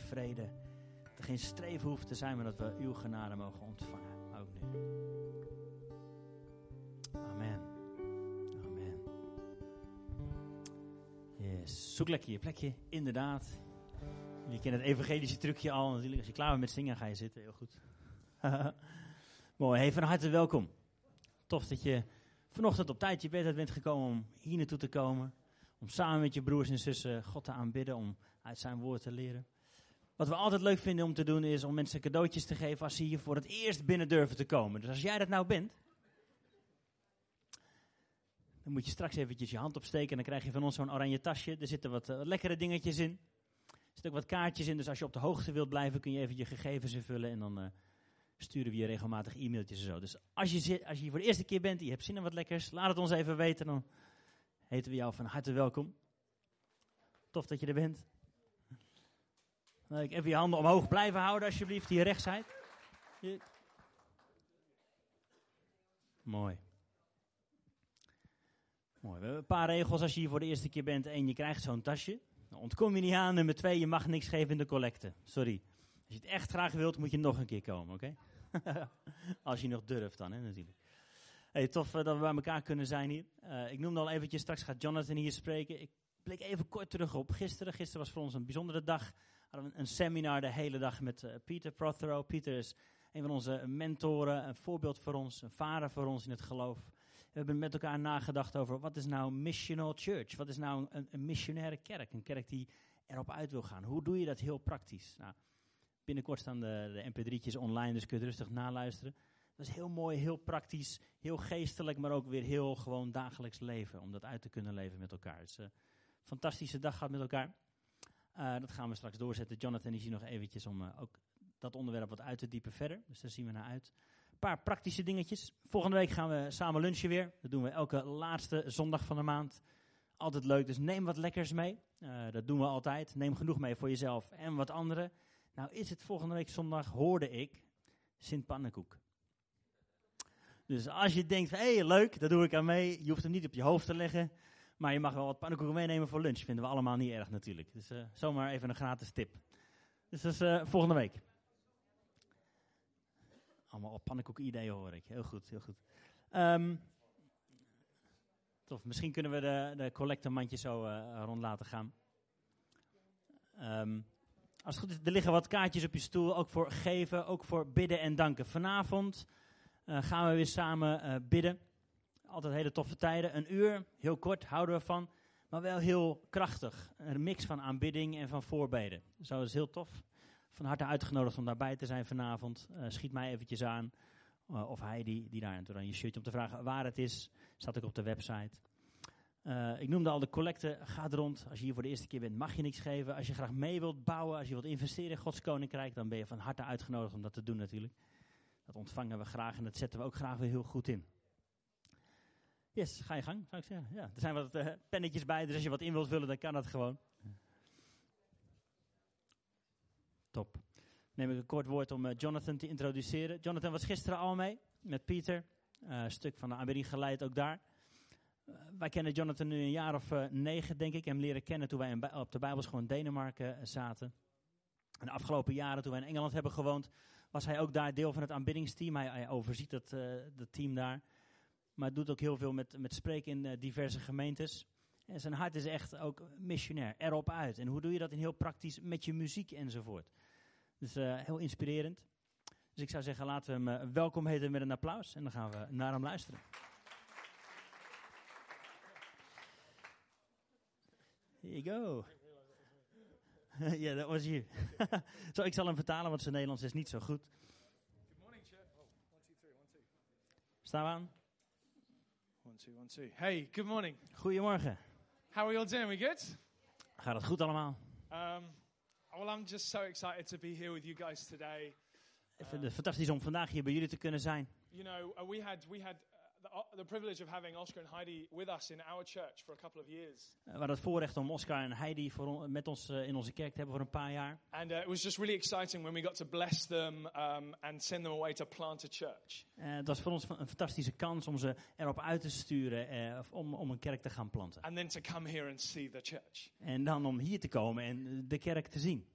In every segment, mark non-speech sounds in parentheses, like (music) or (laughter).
vrede. Dat er geen streven hoeft te zijn, maar dat we uw genade mogen ontvangen. Ook nu. Amen. Amen. Yes. Zoek lekker je plekje, inderdaad. Je kent het evangelische trucje al natuurlijk. Als je klaar bent met zingen, ga je zitten. Heel goed. (laughs) Mooi. Hey, van harte welkom. Tof dat je vanochtend op tijd je bed uit bent gekomen om hier naartoe te komen. Om samen met je broers en zussen God te aanbidden, om uit zijn woord te leren. Wat we altijd leuk vinden om te doen is om mensen cadeautjes te geven als ze hier voor het eerst binnen durven te komen. Dus als jij dat nou bent, dan moet je straks eventjes je hand opsteken en dan krijg je van ons zo'n oranje tasje. Er zitten wat uh, lekkere dingetjes in. Er zitten ook wat kaartjes in, dus als je op de hoogte wilt blijven kun je even je gegevens invullen en dan... Uh, sturen we je regelmatig e-mailtjes en zo. Dus als je, als je hier voor de eerste keer bent en je hebt zin in wat lekkers, laat het ons even weten. Dan heten we jou van harte welkom. Tof dat je er bent. Even je handen omhoog blijven houden alsjeblieft, hier rechts zijt. Mooi. Mooi. We hebben een paar regels als je hier voor de eerste keer bent. Eén, je krijgt zo'n tasje. Dan ontkom je niet aan. Nummer twee, je mag niks geven in de collecte. Sorry. Als je het echt graag wilt, moet je nog een keer komen, oké? (laughs) Als je nog durft dan, hè, natuurlijk. Hey, tof uh, dat we bij elkaar kunnen zijn hier. Uh, ik noemde al eventjes, straks gaat Jonathan hier spreken. Ik blik even kort terug op gisteren. Gisteren was voor ons een bijzondere dag. We hadden een seminar de hele dag met uh, Peter Prothero. Pieter is een van onze mentoren, een voorbeeld voor ons, een vader voor ons in het geloof. We hebben met elkaar nagedacht over wat is nou missional church? Wat is nou een, een missionaire kerk? Een kerk die erop uit wil gaan. Hoe doe je dat heel praktisch? Nou, Binnenkort staan de, de mp3'tjes online, dus kun je rustig naluisteren. Dat is heel mooi, heel praktisch, heel geestelijk, maar ook weer heel gewoon dagelijks leven. Om dat uit te kunnen leven met elkaar. Het is een fantastische dag gehad met elkaar. Uh, dat gaan we straks doorzetten. Jonathan is hier nog eventjes om uh, ook dat onderwerp wat uit te diepen verder. Dus daar zien we naar uit. Een paar praktische dingetjes. Volgende week gaan we samen lunchen weer. Dat doen we elke laatste zondag van de maand. Altijd leuk, dus neem wat lekkers mee. Uh, dat doen we altijd. Neem genoeg mee voor jezelf en wat anderen. Nou is het volgende week zondag, hoorde ik, Sint Pannenkoek. Dus als je denkt, hé hey, leuk, daar doe ik aan mee. Je hoeft hem niet op je hoofd te leggen. Maar je mag wel wat pannenkoeken meenemen voor lunch. Vinden we allemaal niet erg natuurlijk. Dus uh, zomaar even een gratis tip. Dus dat is uh, volgende week. Allemaal pannenkoeken ideeën hoor ik. Heel goed, heel goed. Um, tof, misschien kunnen we de, de collectormandje zo uh, rond laten gaan. Um, als het goed is, er liggen wat kaartjes op je stoel, ook voor geven, ook voor bidden en danken. Vanavond gaan we weer samen bidden. Altijd hele toffe tijden. Een uur, heel kort, houden we van. Maar wel heel krachtig. Een mix van aanbidding en van voorbeden. Zo is heel tof. Van harte uitgenodigd om daarbij te zijn vanavond. Uh, schiet mij eventjes aan. of hij die, daar aan je shirtje om te vragen waar het is. Staat ook op de website. Uh, ik noemde al de collecte, gaat rond. Als je hier voor de eerste keer bent, mag je niks geven. Als je graag mee wilt bouwen, als je wilt investeren in Gods Koninkrijk, dan ben je van harte uitgenodigd om dat te doen natuurlijk. Dat ontvangen we graag en dat zetten we ook graag weer heel goed in. Yes, ga je gang, zou ik zeggen. Ja, er zijn wat uh, pennetjes bij, dus als je wat in wilt vullen, dan kan dat gewoon. Top. Neem ik een kort woord om uh, Jonathan te introduceren. Jonathan was gisteren al mee met Pieter. een stuk van de aanbidding geleid ook daar. Uh, wij kennen Jonathan nu een jaar of uh, negen, denk ik. Hem leren kennen toen wij op de Bijbelschool in Denemarken uh, zaten. En de afgelopen jaren, toen wij in Engeland hebben gewoond, was hij ook daar deel van het aanbiddingsteam. Hij, hij overziet dat, dat team daar. Maar doet ook heel veel met, met spreken in diverse gemeentes. En zijn hart is echt ook missionair, erop uit. En hoe doe je dat in heel praktisch met je muziek enzovoort. Dus heel inspirerend. Dus ik zou zeggen, laten we hem welkom heten met een applaus. En dan gaan we naar hem luisteren. Here you go. (laughs) Ja, yeah, dat was you. (laughs) zo, ik zal hem vertalen, want zijn Nederlands is niet zo goed. Good morning, church. Oh, one, two, three, one, two. Staan we aan? Two, one, two. Hey, good morning. Goedemorgen. How are you all doing? We good? Gaat het goed allemaal? Um, well, I'm just so excited to be here with you guys today. Ik vind het fantastisch om vandaag hier bij jullie te kunnen zijn. You know, uh, we had we had the, uh, the privilege of having Oscar and Heidi with us in our church for a couple of years. We hadden het voorrecht om Oscar en Heidi voor met ons uh, in onze kerk te hebben voor een paar jaar. And uh, it was just really exciting when we got to bless them um, and send them away to plant a church. Uh, het was voor ons een fantastische kans om ze erop uit te sturen uh, om, om een kerk te gaan planten. And then to come here and see the church. En dan om hier te komen en de kerk te zien.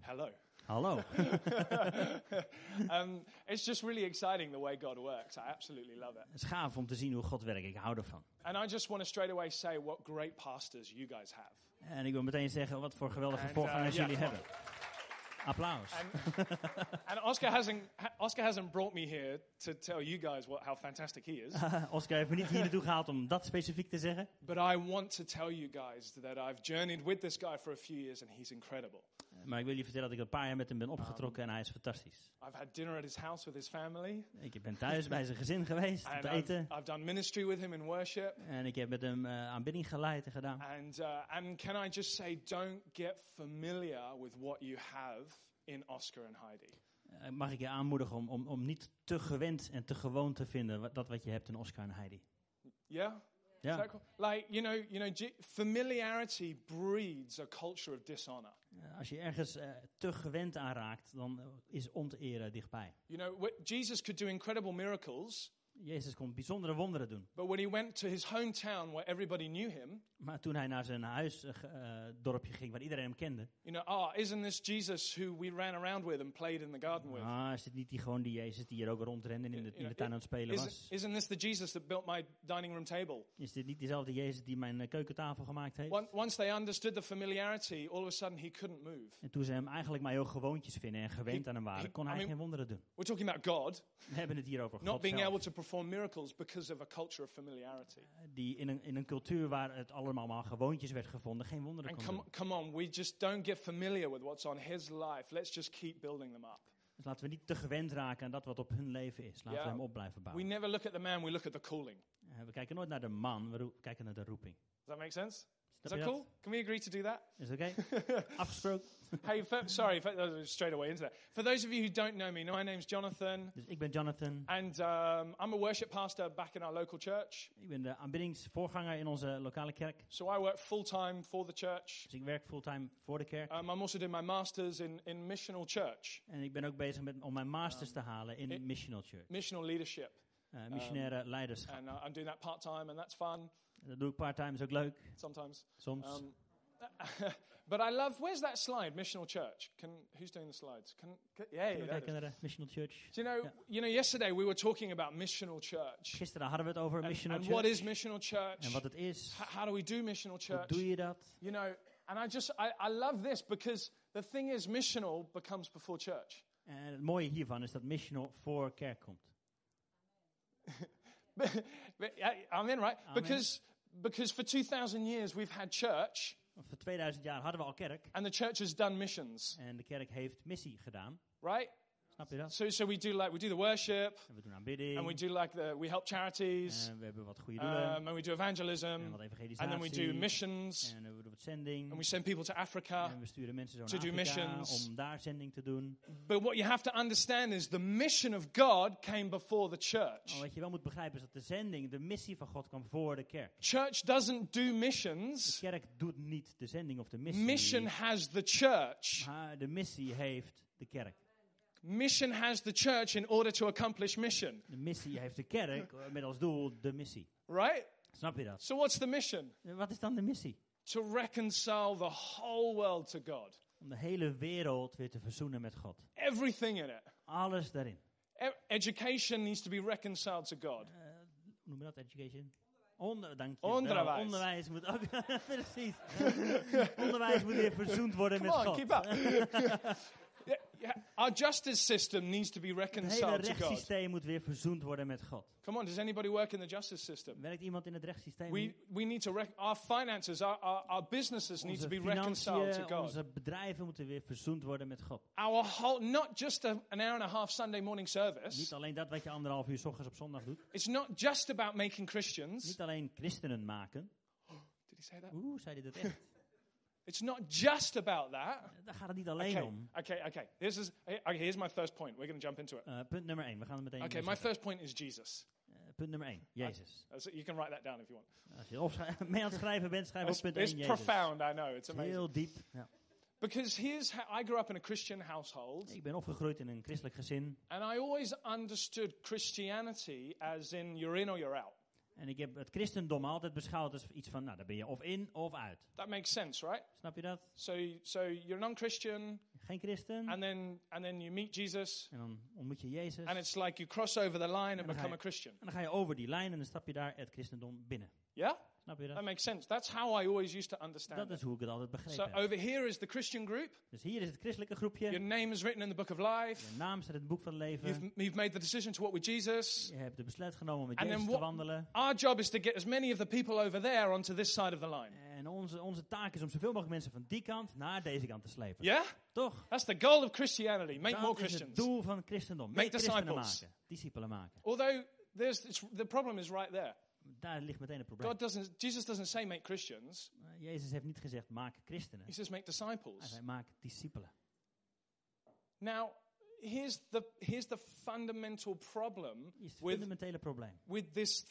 Hello. Hallo. (laughs) (laughs) um, it's just really exciting the way God works. I absolutely love it. Het is gaaf om te zien hoe God werkt. Ik hou ervan. And I just want to straight away say what great pastors you guys have. En ik wil meteen zeggen wat voor geweldige And, voorgangers uh, yeah, jullie hebben. Applaus. And, and Oscar hasn't Oscar hasn't brought me here to tell you guys what how fantastic he is. (laughs) Oscar heeft me niet hier naartoe gehaald om dat specifiek te zeggen. But I want to tell you guys that I've journeyed with this guy for a few years and he's incredible. Maar ik wil je vertellen dat ik een paar jaar met hem ben opgetrokken en hij is fantastisch. I've had dinner at his house with his family. Ik ben thuis bij zijn gezin geweest (laughs) om te I've, eten. I've done ministry with him in worship. En ik heb met hem eh, aanbidding geleid en gedaan. And, uh, and can I just say, don't get familiar with what you have in Oscar and Heidi. Eh, mag ik je aanmoedigen om, om, om niet te gewend en te gewoon te vinden wat, dat wat je hebt in Oscar en Heidi. Yeah? Ja. that? Like, you know, you know, familiarity breeds a culture of dishonor. Eh, Als je ergens eh, te gewend aan raakt, dan is onteren dichtbij. You know, wh- Jesus could do incredible miracles, Jezus kon bijzondere wonderen doen. but when he went to his hometown where everybody knew him, Maar toen hij naar zijn huisdorpje ging, waar iedereen hem kende. you know, ah, isn't this Jesus who we ran around with and played in the garden with? Ah, is dit niet die gewoon die Jezus die hier ook rondrende en in de, You in de tuin aan het spelen was? isn't this the Jesus that built my dining room table? Is dit niet diezelfde Jezus die mijn eh, keukentafel gemaakt heeft? Once, once they understood the familiarity, all of a sudden he couldn't move. En toen ze hem eigenlijk maar heel gewoontjes vinden en gewend He- aan hem waren, he- kon I hij mean- geen wonderen doen. We're talking about God We hebben het hier over not God being zelf, able to perform miracles because of a culture of familiarity. die in een, in een cultuur waar het allemaal maar gewoontjes werd gevonden, geen wonderen And kon come, doen. come on, we just don't get familiar with what's on his life. Let's just keep building them up. Dus laten we niet te gewend raken aan dat wat op hun leven is. Laten Ja. we hem op blijven We bouwen. never look at the man, we look at the calling. Eh, we kijken nooit naar de man, we kijken naar de roeping. Does that make sense? Is that cool? Can we agree to do that? Is het okay. (laughs) Afgesproken? (laughs) hey, for, sorry, for, uh, straight away into that. For those of you who don't know me, my name's Jonathan, Dus ik ben Jonathan. and um, I'm a worship pastor back in our local church. Ik ben de aanbiddingsvoorganger in onze lokale kerk. So I work full time for the church. Dus ik werk fulltime voor de kerk. Um, I'm also doing my master's in, in missional church, En ik ben ook bezig met, om mijn masters te halen in it- missional church. missional leadership. Eh, missionaire leiderschap. And uh, I'm doing that part time, and that's fun Dat doe ik part-time, is ook leuk. sometimes. Soms. Um, (laughs) but I love, where's that slide, missional church? Can, who's doing the slides? Can, can, yeah, Kunnen we there it kijken is. naar de missional church. Do you know, Yeah. you know, yesterday we were talking about missional church. Gisteren hadden we het over And, missional and church. what is missional church? en wat het is. How do we do missional Hoe church? doe je dat? You know, and I just, I, I love this because the thing is, missional becomes before church. En het mooie hiervan is dat missional voor kerk komt. But- yeah, I'm in, right? Amen. Because, because for 2,000 years we've had church Voor 2000 jaar hadden we al kerk. and the church has done missions, En de kerk heeft missie gedaan. right? Snap je dat? So, so we do like, we do the worship En we doen aanbidding. and we do like the, we help charities en we hebben wat goede doelen. um, and we do evangelism en wat and evangelisatie. then we do missions En we doen wat zending. and we send people to Africa. en we sturen mensen zo to naar do Afrika missions. om daar zending te doen. But what you have to understand is the mission of God came before the church. Maar wat je wel moet begrijpen is dat de zending, de missie van God kwam voor de kerk. Church doesn't do De missions. kerk doet niet de zending of de missie. Mission has the church. maar de missie heeft de kerk. Mission has the church in order to accomplish mission. De missie heeft de kerk met als doel de missie. Right? Snap je dat? So what's the mission? Wat is dan de missie? To reconcile the whole world to God. Om de hele wereld weer te verzoenen met God. Everything in it. Alles daarin. E- education needs to be reconciled to God. Eh, hoe noem je dat? Education? Onder, dank je. Onderwijs. Onderwijs moet ook. (laughs) precies. (laughs) Onderwijs moet weer verzoend worden Come met on, God. keep up. (laughs) Our justice system needs to be Het hele reconciled to God. rechtssysteem moet weer verzoend worden met God. Come on, does anybody work in the justice system? Werkt iemand in het rechtssysteem? We, we need to, our finances, our, our, our businesses need to onze be reconciled to God. onze bedrijven moeten weer verzoend worden met God. Our whole, not just a, an hour and a half Sunday morning service. Niet alleen dat wat je anderhalf uur 's ochtends op zondag doet. It's not just about making Christians. Niet alleen christenen maken. (gasps) Did he say that? Oeh, zei hij dat echt? It's not just about that. Daar gaat het niet alleen Okay, om. okay, okay. This is, okay, here's my first point. We're going to jump into it. Eh, punt nummer één. We gaan er meteen Okay, my first point is Jesus. Eh, punt nummer één. Jezus. Uh, so you can write that down if you want. Als je opschrij- (laughs) mee aan het schrijven bent, schrijf op It's, punt it's 1 Jezus. profound, I know. It's amazing. Heel diep. Ja. Because here's how I grew up in a Christian household, Ik ben opgegroeid in een christelijk gezin. and I always understood Christianity as in you're in or you're out. En ik heb het christendom altijd beschouwd als iets van, nou, daar ben je of in of uit. That makes sense, right? Snap je dat? So, so you're non-Christian, geen christen. and then and then you meet Jesus, En dan ontmoet je Jezus. and it's like you cross over the line and become je- a Christian. En dan ga je over die lijn en dan stap je daar het christendom binnen. Yeah, Snap je that dat? makes sense. That's how I always used to understand Dat it. is hoe ik het altijd So begrepen heb. over here is the Christian group. Dus hier is het christelijke groepje. Your name is written in the book of life. Je naam staat in het boek van leven. You've, you've made the decision to walk with Jesus. Je hebt de besluit genomen om met And Jezus te wandelen. Our job is to get as many of the people over there onto this side of the line. En onze, onze taak is om zoveel mogelijk mensen van die kant naar deze kant te slepen. Yeah? Toch? That's the goal of Christianity. Make more dat is het Christians. doel van het christendom. Make christenen disciples. maken. Discipelen maken. Although there's, it's, the problem is right there. Daar ligt meteen het probleem. God doesn't, Jesus doesn't say make Christians. Eh, Jezus heeft niet gezegd maak christenen. He says make Hij disciples. zei maak discipelen. Now, here's the, here's the fundamental problem Hier is het fundamentele probleem. with, this,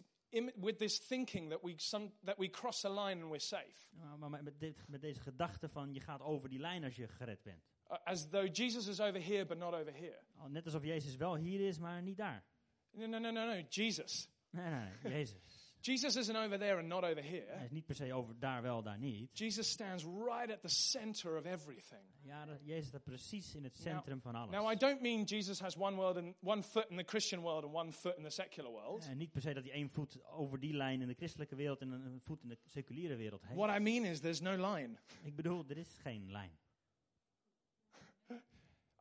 with this thinking that we, some, that we cross a line and we're safe. Maar, maar- maar met, dit, met deze gedachte van je gaat over die lijn als je gered bent. Uh, as though Jesus is over here but not over here. Oh, Net alsof Jezus wel hier is, maar niet daar. No, no, no, no, no. Jesus. Nee, nee, nee. (laughs) Jezus. Jesus isn't over there and not over Hij here. is niet per se over daar wel, daar niet. Jesus stands right at the center of everything. Ja, Jezus staat precies in het centrum van alles. Now, I don't mean Jesus has one world and one foot in the Christian world and one foot in the secular world. En niet per se dat hij één voet over die lijn in de christelijke wereld en een, voet in de seculiere wereld heeft. What I mean is there's no line. Ik bedoel, er is geen lijn. (laughs)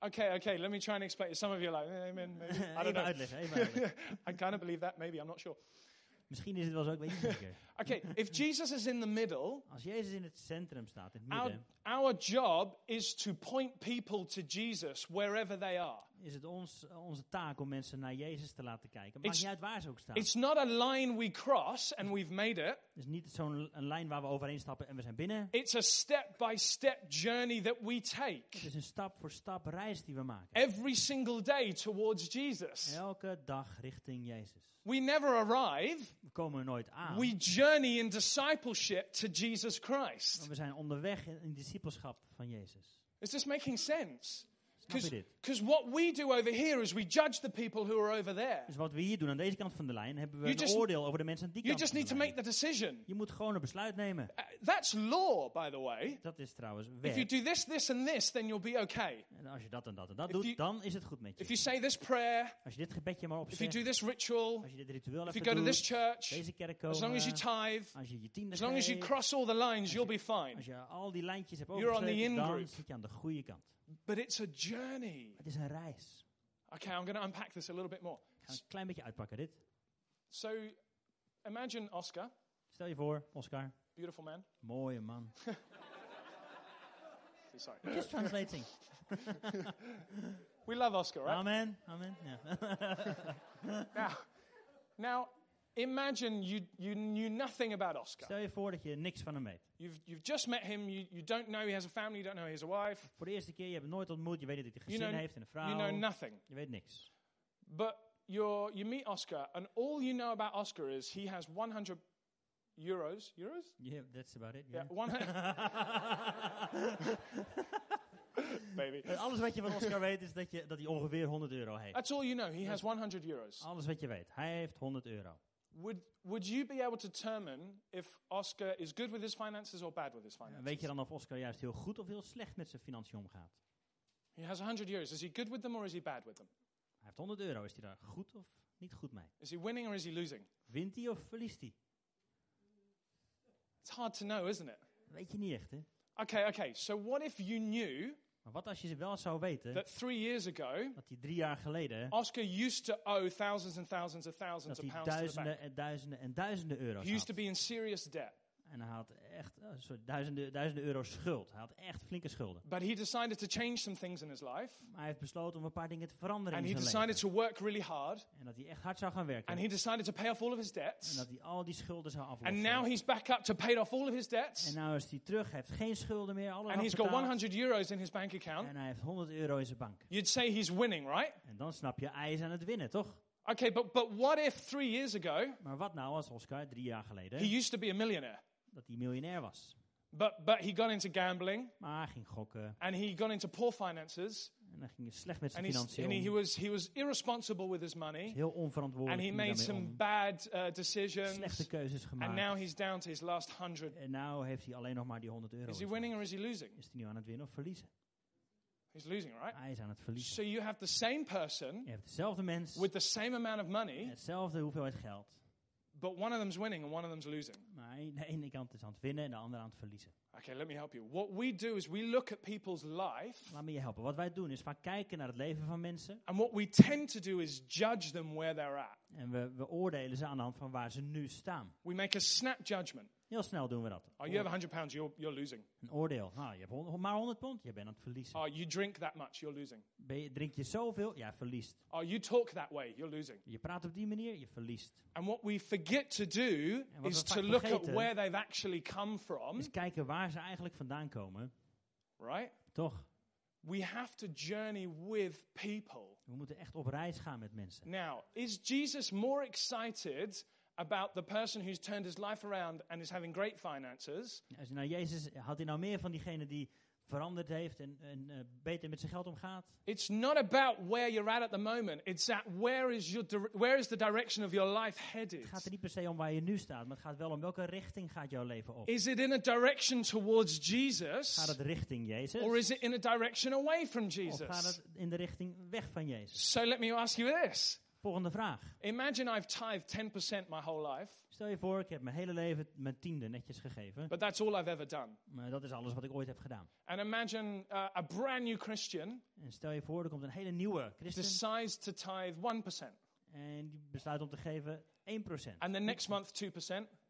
Okay, okay, let me try and explain. Some of you are like, eh, amen, maybe. (laughs) I don't even know. uitleggen, even uitleggen. (laughs) I kind of believe that, maybe, I'm not sure. Misschien is het wel zo, ik weet niet zeker. (laughs) Okay, if Jesus is in the middle, Als Jezus in het centrum staat, in het midden, our job is to point people to Jesus wherever they are. is het ons, onze taak om mensen naar Jezus te laten kijken. Maakt It's- niet uit waar ze ook staan. It's not a line we cross and we've made it. Het is niet zo'n een lijn waar we overheen stappen en we zijn binnen. It's a step by step journey that we take Het is een stap voor stap reis die we maken. every single day towards Jesus. Elke dag richting Jezus. We never arrive, We komen nooit aan. we journey in discipleship to Jesus Christ. we zijn onderweg in, in discipelschap van Jezus. Is this making sense? Snap je dit? Because what we do over here is we judge the people who are over there. Dus wat we hier doen aan deze kant van de lijn, hebben we You een just- oordeel over de mensen aan die You kant just van need to make the decision. Je moet gewoon een besluit nemen. Uh, That's law, by the way. Dat is trouwens If you wet. do this, this, and this, then you'll be okay. En als je dat en dat en dat If doet, you- dan is het goed met If je. you say this prayer, Als je dit gebedje maar if you opzegt, do this ritual, als je dit ritueel if you go to doet, this church, deze kerk as long as you komen, tithe, als je je tiende as long as you cross all the lines, you'll be fine. als je al die lijntjes hebt overgeschreven, dan zit je aan de goede kant. But it's a journey. Het is een reis. Okay, I'm going to unpack this a little bit more. Ik ga een klein beetje uitpakken dit. So imagine Oscar, Stel je voor, Oscar, beautiful man. mooie man. (laughs) Sorry. (laughs) Just translating. (laughs) We love Oscar, right? Amen, amen. Ja. Now, now imagine you, you knew nothing about Oscar. Stel je voor dat je niks van hem weet. You've, you've just met him, you, you don't know he has a family, you don't know he has a wife, Voor de eerste keer, je hebt hem nooit ontmoet, je weet dat hij een You gezin know- heeft en een vrouw. you know nothing. Je weet niks. But you're, you meet Oscar, and all you know about Oscar is he has 100 euros. Euros? Yeah, that's about it. Yeah, yeah. 100. (laughs) Baby. Alles wat je van Oscar weet is dat, je, dat hij ongeveer 100 euro heeft. That's all you know. He has 100 euros. Alles wat je weet. Hij heeft 100 euro. Would, would you be able to determine if Oscar is good with his finances or bad with his finances? Weet je dan of Oscar juist heel goed of heel slecht met zijn financiën omgaat? He has 100 euros. Is he good with them or is he bad with them? Hij heeft 100 euro. Is hij daar goed of niet goed mee? Is he winning or is he losing? Wint hij of verliest hij? It's hard to know, isn't it? Weet je niet echt, hè? Okay, okay. So what if you knew Maar wat als je wel zou weten that three years ago, dat hij drie jaar geleden Oscar used to owe thousands and thousands of thousands of pounds to the bank? duizenden en duizenden en duizenden euro's He used to be in serious debt. En hij had echt eh, sorry, duizenden, duizenden euro's schuld. Hij had echt flinke schulden. But he decided to change some things in his life. Maar hij heeft besloten om een paar dingen te veranderen And in he zijn decided leven. to work really hard. En dat hij echt hard zou gaan werken. And he decided to pay off all of his En debts. dat hij al die schulden zou And aflossen. now he's back up to paid off all of his debts. En nou is hij terug, hij heeft geen schulden meer, alles And he's got afbetaald. 100 euros in his bank account. En hij heeft 100 euro in zijn bank. You'd say he's winning, right? En dan snap je, hij is aan het winnen, toch? Okay, but, but what if three years ago Maar wat nou als Oscar drie jaar geleden, he used to be a millionaire? Dat hij miljonair was. But, but he got into gambling Maar hij ging gokken and he got into poor finances en hij ging slecht met zijn and, financiën and he, he was, he was irresponsible with his money Heel onverantwoordelijk. and he made some om. bad uh, Slechte decisions. keuzes And now he's down to his last 100. En nou heeft hij alleen nog maar die 100 euro. Is he winning or is he losing? Is hij nu aan het winnen of verliezen? He's losing, right? Hij is aan het verliezen. So you have the same person Je hebt dezelfde mens, with the same amount of money, hetzelfde hoeveelheid geld. But one of them's winning and one of them's losing. Maar de ene kant is aan het winnen en de andere aan het verliezen. Okay, let me help you. What we do is we look at people's life, Laat me je helpen. Wat wij doen is vaak kijken naar het leven van mensen. and what we tend to do is judge them where they're at. En we, we oordelen ze aan de hand van waar ze nu staan. We make a snap judgment. Heel snel doen we dat. Oh, you have 100 pounds, you're, you're losing. Een oordeel. Nou, je hebt maar 100 pond, je bent aan het verliezen. Oh, you drink that much, you're losing. Ben je, drink je zoveel? Ja, verliest. Oh, you talk that way, you're losing. Je praat op die manier, je verliest. And what we forget to do is to look at where they've actually come from, Dus kijken waar ze eigenlijk vandaan komen. right? Toch? We have to journey with people. We moeten echt op reis gaan met mensen. Now, is Jesus more excited about the person who's turned his life around and is having great finances? Als je nou Jezus, had hij nou meer van diegene die veranderd heeft en, en eh, beter met zijn geld omgaat? It's not about where you're at at the moment. It's at where is your where is the direction of your life headed? Het gaat er niet per se om waar je nu staat, maar het gaat wel om welke richting gaat jouw leven op. Is it in a direction towards Gaat Jesus het richting Jezus? or is it in a direction away from Of gaat Jesus? het in de richting weg van Jezus? So let me ask you this. Volgende vraag. Imagine I've tithed 10% my whole life, Stel je voor, ik heb mijn hele leven mijn tiende netjes gegeven. but that's all I've ever done. Maar dat is alles wat ik ooit heb gedaan. And imagine uh, a brand new Christian En stel je voor, er komt een hele nieuwe christen. decides to tithe 1%, En die besluit om te geven 1%. and the next month 2%,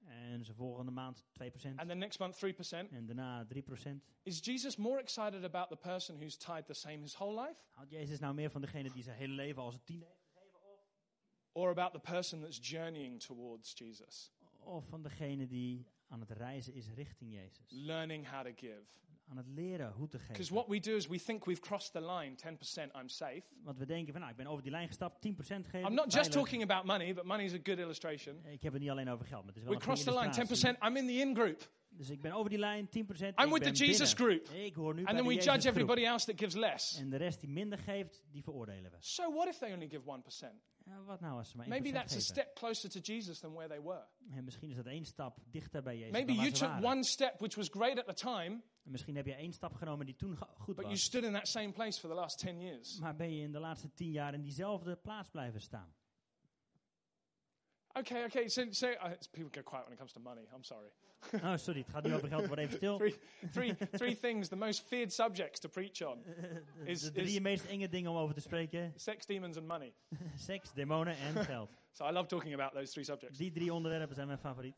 En ze volgende maand 2%. and the next month 3%. En daarna 3%. Is Jesus more excited about the person who's tithed the same his whole life, Houdt Jezus nou meer van degene die zijn hele leven als een tiende heeft? Or about the person that's journeying towards Jesus, Of van degene die aan het reizen is richting Jezus? learning how to give? Aan het leren hoe te Because geven. what we do is we think we've crossed the line 10%, I'm safe. Want we denken van, nou, ik ben over die lijn gestapt, 10% geven. I'm not just talking about money, but money is a good illustration. Ik heb het niet alleen over geld, maar het is wel We een goede crossed the line illustratie. 10%, I'm in the in group. Dus ik ben over die lijn, 10%. I'm ik with the Jesus group. Ik hoor nu And then we Jezus judge everybody else that gives less. En de rest die minder geeft, die veroordelen we. So what if they only give 1%? Wat nou als ze maar 1% Maybe that's a step closer to Jesus than where they were. En misschien is dat één stap dichter bij Jezus Maybe dan waar you ze took one step which was great at the time, En misschien heb je één stap genomen die toen goed but you was. stood in that same place for the last 10 years. Maar ben je in de laatste tien jaar in diezelfde plaats blijven staan? Okay, okay, so, so uh, people go quiet when it comes to money. I'm sorry. Oh, sorry, het gaat niet over geld, word even stil. (laughs) Three, three, three things, the most feared subjects to preach on (laughs) is, De drie is meest enge dingen om over te spreken. (laughs) sex, demons, and money. Seks, demonen en geld. So I love talking about those three subjects. Die drie onderwerpen zijn mijn favoriet.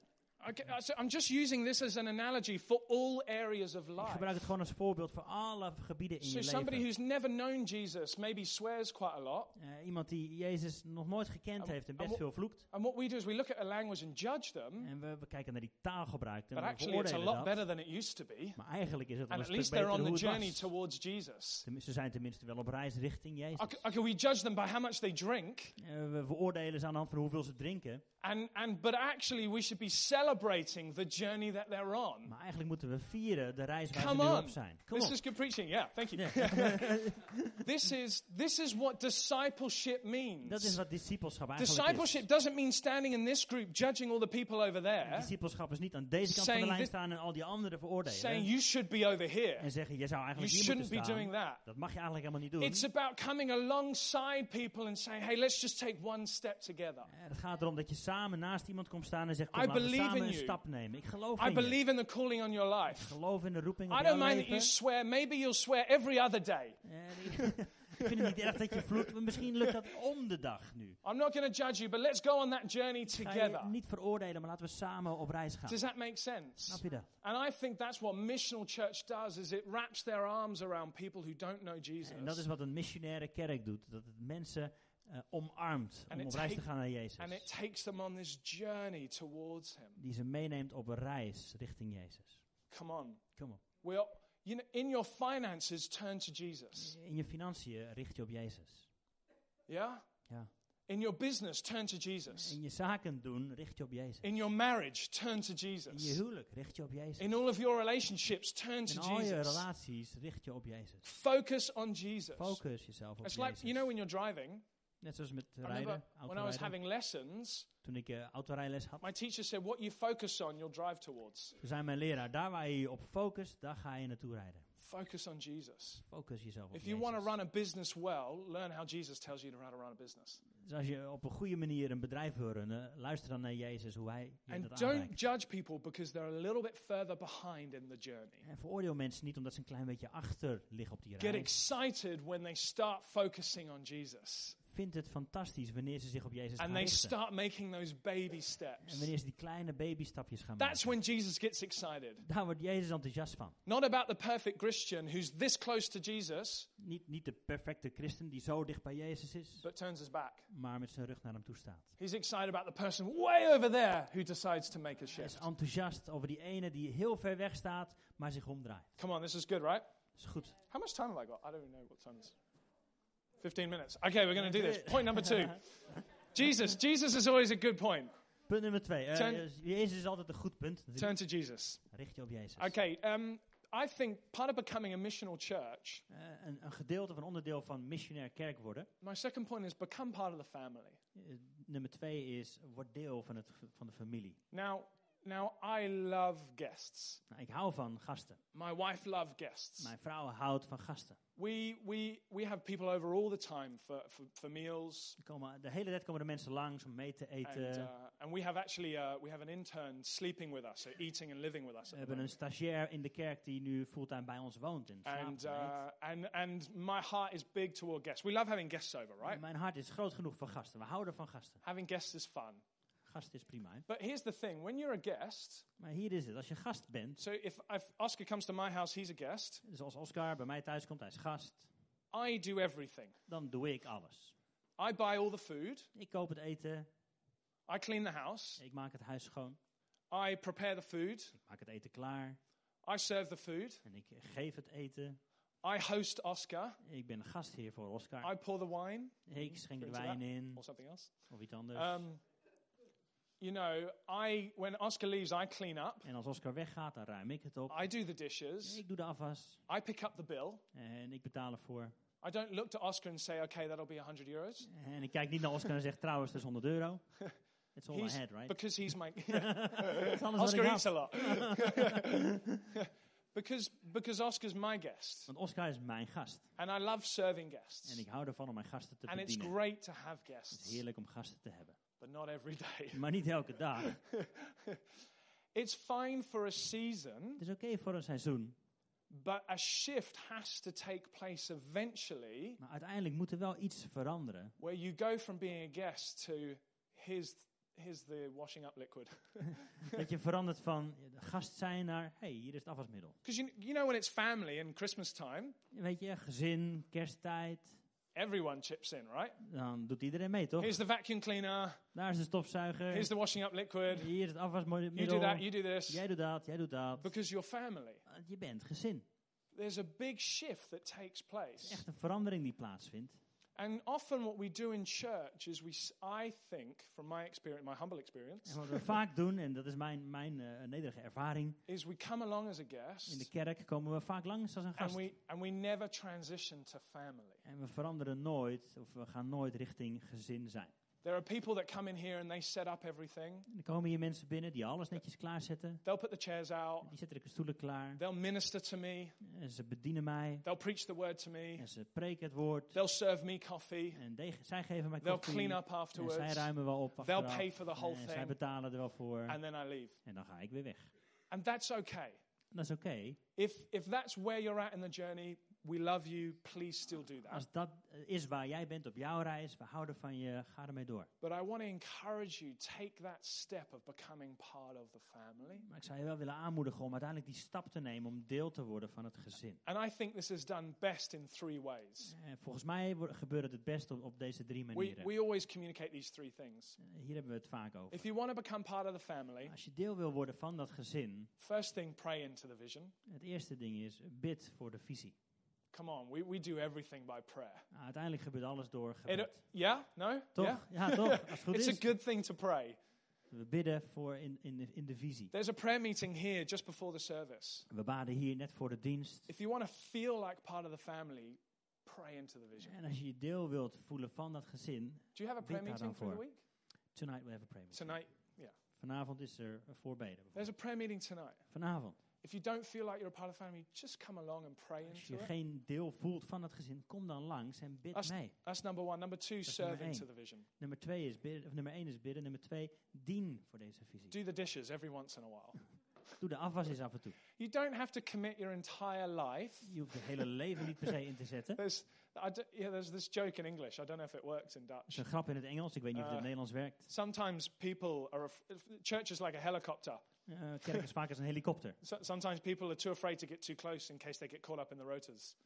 Uh, I'm just using this as an analogy for all areas of Ik life. gebruik het gewoon als voorbeeld voor alle gebieden in So je somebody leven. who's never known Jesus maybe swears quite a lot. Eh, iemand die Jezus nog nooit gekend En- heeft en best veel vloekt. And what we do is we look at a language and judge them, En we, we kijken naar die taalgebruik en but we actually it's a lot dat. better than it used to be. Maar eigenlijk is het And een at stuk least they're beter on hoe the het journey was. towards Jesus. Ze zijn tenminste wel op reis richting Jezus. Okay, okay, we judge them by how much they drink, Eh, we veroordelen ze aan de hand van hoeveel ze drinken. And, and but actually we should be celebrating the journey that they're on. Maar eigenlijk moeten we vieren de reis waar Come ze nu on. op zijn. Kom This op. is good preaching. Yeah, thank you. (laughs) This is this is what discipleship means. Dat is wat discipelschap eigenlijk is. Discipleship doesn't mean standing in this group judging all the people over there, Discipelschap is niet aan deze kant van de Saying lijn staan en al die anderen veroordelen. saying you should be over here. en zeggen, je zou You eigenlijk hier shouldn't moeten be staan. doing that. Dat mag je eigenlijk helemaal niet doen. It's about coming alongside people and saying, hey, let's just take one step together. Het gaat erom dat je samen naast iemand komt staan en zegt, I kom, laten we samen in een stap nemen. Ik geloof I in je. believe in the calling on your life. geloof in de roeping op I don't mind that you leven. swear. Maybe you'll swear every other day. Eh, ik (laughs) ik vind het niet erg dat je vloekt, misschien lukt dat om de dag nu. I'm not going to judge you, but let's go on that journey Ik ga together. je niet veroordelen, maar laten we samen op reis gaan. Does that make sense? Snap je dat? And I think that's what missional church does is it wraps their arms around people who don't know Jesus. En dat is wat een missionaire kerk doet. Dat het mensen eh, omarmt om op reis te gaan naar Jezus. And it takes them on this journey towards him. Die ze meeneemt op een reis richting Jezus. Come on. Kom op. Well, you know, in your finances, turn to Jesus. In je financiën richt je op Jezus. Yeah? Ja. In your business, turn to Jesus. In je zaken doen, richt je op Jezus. In your marriage, turn to In je Jesus. huwelijk richt je op Jezus. In all of your relationships, turn In to al je Jesus. relaties richt je op Jezus. Focus on Jesus. Focus jezelf op It's like, Jezus. you know, when you're driving, Net zoals met rijden, when I was having lessons, Toen ik eh, autorijles had, my teacher said, What you focus on, you'll drive towards. toen zei mijn leraar, daar waar je je op focust, daar ga je naartoe rijden. Focus on Jesus. Focus jezelf op If you want to Jezus. run a business well, learn how Jesus tells you to how to run a business. Dus als je op een goede manier een bedrijf wil runnen, luister dan naar Jezus, hoe hij je And dat don't aanreikt. judge people because they're a little bit further behind in the journey. En veroordeel mensen niet omdat ze een klein beetje achter liggen op die Get reis. excited when they start focusing on Jesus Vind het fantastisch wanneer ze zich op Jezus gaan and they richten. start making those baby En steps. wanneer ze die kleine babystapjes gaan That's maken. when Jesus gets excited. Daar wordt Jezus enthousiast van. Not about the perfect Christian who's this close to Jesus Niet, niet de perfecte christen die zo dicht bij Jezus is, but turns his back. maar met zijn rug naar hem toe staat. He's excited about the person way over there who decides to make a Hij is shift. enthousiast over die ene die heel ver weg staat, maar zich omdraait. Come on, this is good, right? Is goed. How much time have I got? I don't even know what time it is. 15 minutes. Okay, we're going to do this. Point number two. (laughs) Jesus. Jesus is always a good point. Punt nummer twee. Turn- eh, Jezus is altijd een goed punt. natuurlijk. Turn to Jesus. Richt je op Jezus. Okay, um, I think part of becoming a missional church, Eh, een, een gedeelte of een onderdeel van missionair kerk worden. my second point is become part of the family. Eh, nummer twee is, word deel van, het, van de familie. Now, now I love guests. Nou, ik hou van gasten. My wife loves guests. Mijn vrouw houdt van gasten. We, we, we have people over all the time for, for, for meals. Komen, de hele tijd komen er mensen langs om mee te And, eten. uh, and we have actually uh, we have an intern sleeping with us, so eating and living with us. We hebben een stagiair in de kerk die nu fulltime bij ons woont en slaapt And, uh, and, and my heart is big toward guests. We love having guests over, right? Mijn hart is groot genoeg voor gasten. We houden van gasten. Having guests is fun. Gasten is prima. hè? But here's the thing when you're a guest, Maar hier is het. Als je gast bent, so if, if Oscar comes to my house, he's a guest. zoals Oscar bij mij thuis komt, hij is gast. I do everything. Dan doe ik alles. I buy all the food, Ik koop het eten. I clean the house, Ik maak het huis schoon. I prepare the food, Ik maak het eten klaar. I serve the food, En ik geef het eten. I host Oscar, Ik ben gastheer voor Oscar. I pour the wine Ik schenk de wijn in. or something else. Of iets anders. Um, you know, I when Oscar leaves, I clean up, en als Oscar weggaat, dan ruim ik het op. I do the dishes, Ik doe de afwas. I pick up the bill. En ik betaal ervoor. I don't look to Oscar and say, okay, that'll be 100 euros. En ik kijk niet naar Oscar en zeg trouwens, dat is 100 euro. (laughs) It's all I He's- had, right? Because he's my. (laughs) Ik Oscar eats a lot. (laughs) because, because Oscar's my guest. Want Oscar is mijn gast. And I love serving guests. En ik hou ervan om mijn gasten te And it's bedienen. great to have Het is guests, heerlijk om gasten te hebben. But not every day. Maar niet elke dag. (laughs) It's fine for a season, Het is oké voor een seizoen. but a shift has to take place eventually Maar uiteindelijk moet er wel iets veranderen. where you go from being a guest to here's, here's the washing up liquid. (laughs) dat je verandert van gast zijn naar, hey, hier is het afwasmiddel. Because you, you know, when it's family and Christmas time, Weet je, gezin, kersttijd. Everyone chips in, right? Dan doet iedereen mee, toch? Here's the vacuum cleaner, Daar is de stofzuiger. here's the washing up liquid. Hier is het You do afwasmiddel. that, you do this. Jij doet dat, jij doet dat. Because you're family. Want Je bent gezin. There's a big shift that takes place. echt een verandering die plaatsvindt. And often what we do in church is we, I think, from my experience, my humble experience, En wat we vaak doen, en dat is mijn, mijn eh, nederige ervaring, (laughs) is we come along as a in de guest kerk komen we vaak langs als een and gast. we, and we never transition to family. En we veranderen nooit, of we gaan nooit richting gezin zijn. There are people that come in here and they set up everything. En er komen hier mensen binnen die alles netjes klaarzetten. They'll put the chairs out. Die zetten de stoelen klaar. They'll minister to me. En ze bedienen mij. They'll preach the word to me. En ze preken het woord. They'll serve me coffee. En de- zij geven mij They'll clean up En zij afterwards. ruimen wel op They'll pay for the whole En zij thing. betalen er wel voor. And then I leave. En dan ga ik weer weg. And that's okay. Dat is oké. If, if that's where you're at in the journey, we love you. Please still do that. Als dat eh, is waar jij bent op jouw reis, we houden van je, ga ermee door. But I want to encourage you take that step of becoming part of the family. Maar ik zou je wel willen aanmoedigen om uiteindelijk die stap te nemen om deel te worden van het gezin. And I think this is done best in three ways. En volgens mij gebeurt het het best op, op deze drie We, manieren. we always communicate these three things. Eh, Hier hebben we het vaak over. If you want to become part of the family, Als je deel wil worden van dat gezin, first thing, pray into the vision. het eerste ding is bid voor de visie. Come on, we, we do everything by prayer. Nou, uiteindelijk gebeurt alles door gebed. yeah? No? Toch? Yeah? Ja, toch? Als het goed (laughs) It's a good thing to pray. We bidden voor in, in, de, in de visie. There's a prayer meeting here just before the service. We baden hier net voor de dienst. If you want to feel like part of the family, pray into the vision. En als je je deel wilt voelen van dat gezin, Do you have a prayer meeting through the week? tonight we have a prayer meeting. Tonight. Vanavond is er een voorbeden. There's a prayer meeting tonight. Vanavond. If you don't feel like you're a part of the family, just come along and pray Als je it. geen deel voelt van het gezin, kom dan langs en bid That's, mee. that's number one. Number two, is serve nummer into één. the vision. Nummer, twee is bidden, of nummer één is bidden. Nummer twee, dien voor deze visie. Do the dishes every once in a while. (laughs) Doe de afwas eens af en toe. You don't have to commit your entire life. Je hoeft je hele leven niet per se in te zetten. (laughs) There's, I d- yeah, there's this joke in English. I don't know if it works in Dutch. is een grap in het Engels. Ik weet niet of het in het Eh, Nederlands werkt. Sometimes people are, af- church is like a helicopter. Eh, kerk is vaak als een helikopter. So, sometimes people are too afraid to get too close in case they get caught up in the rotors.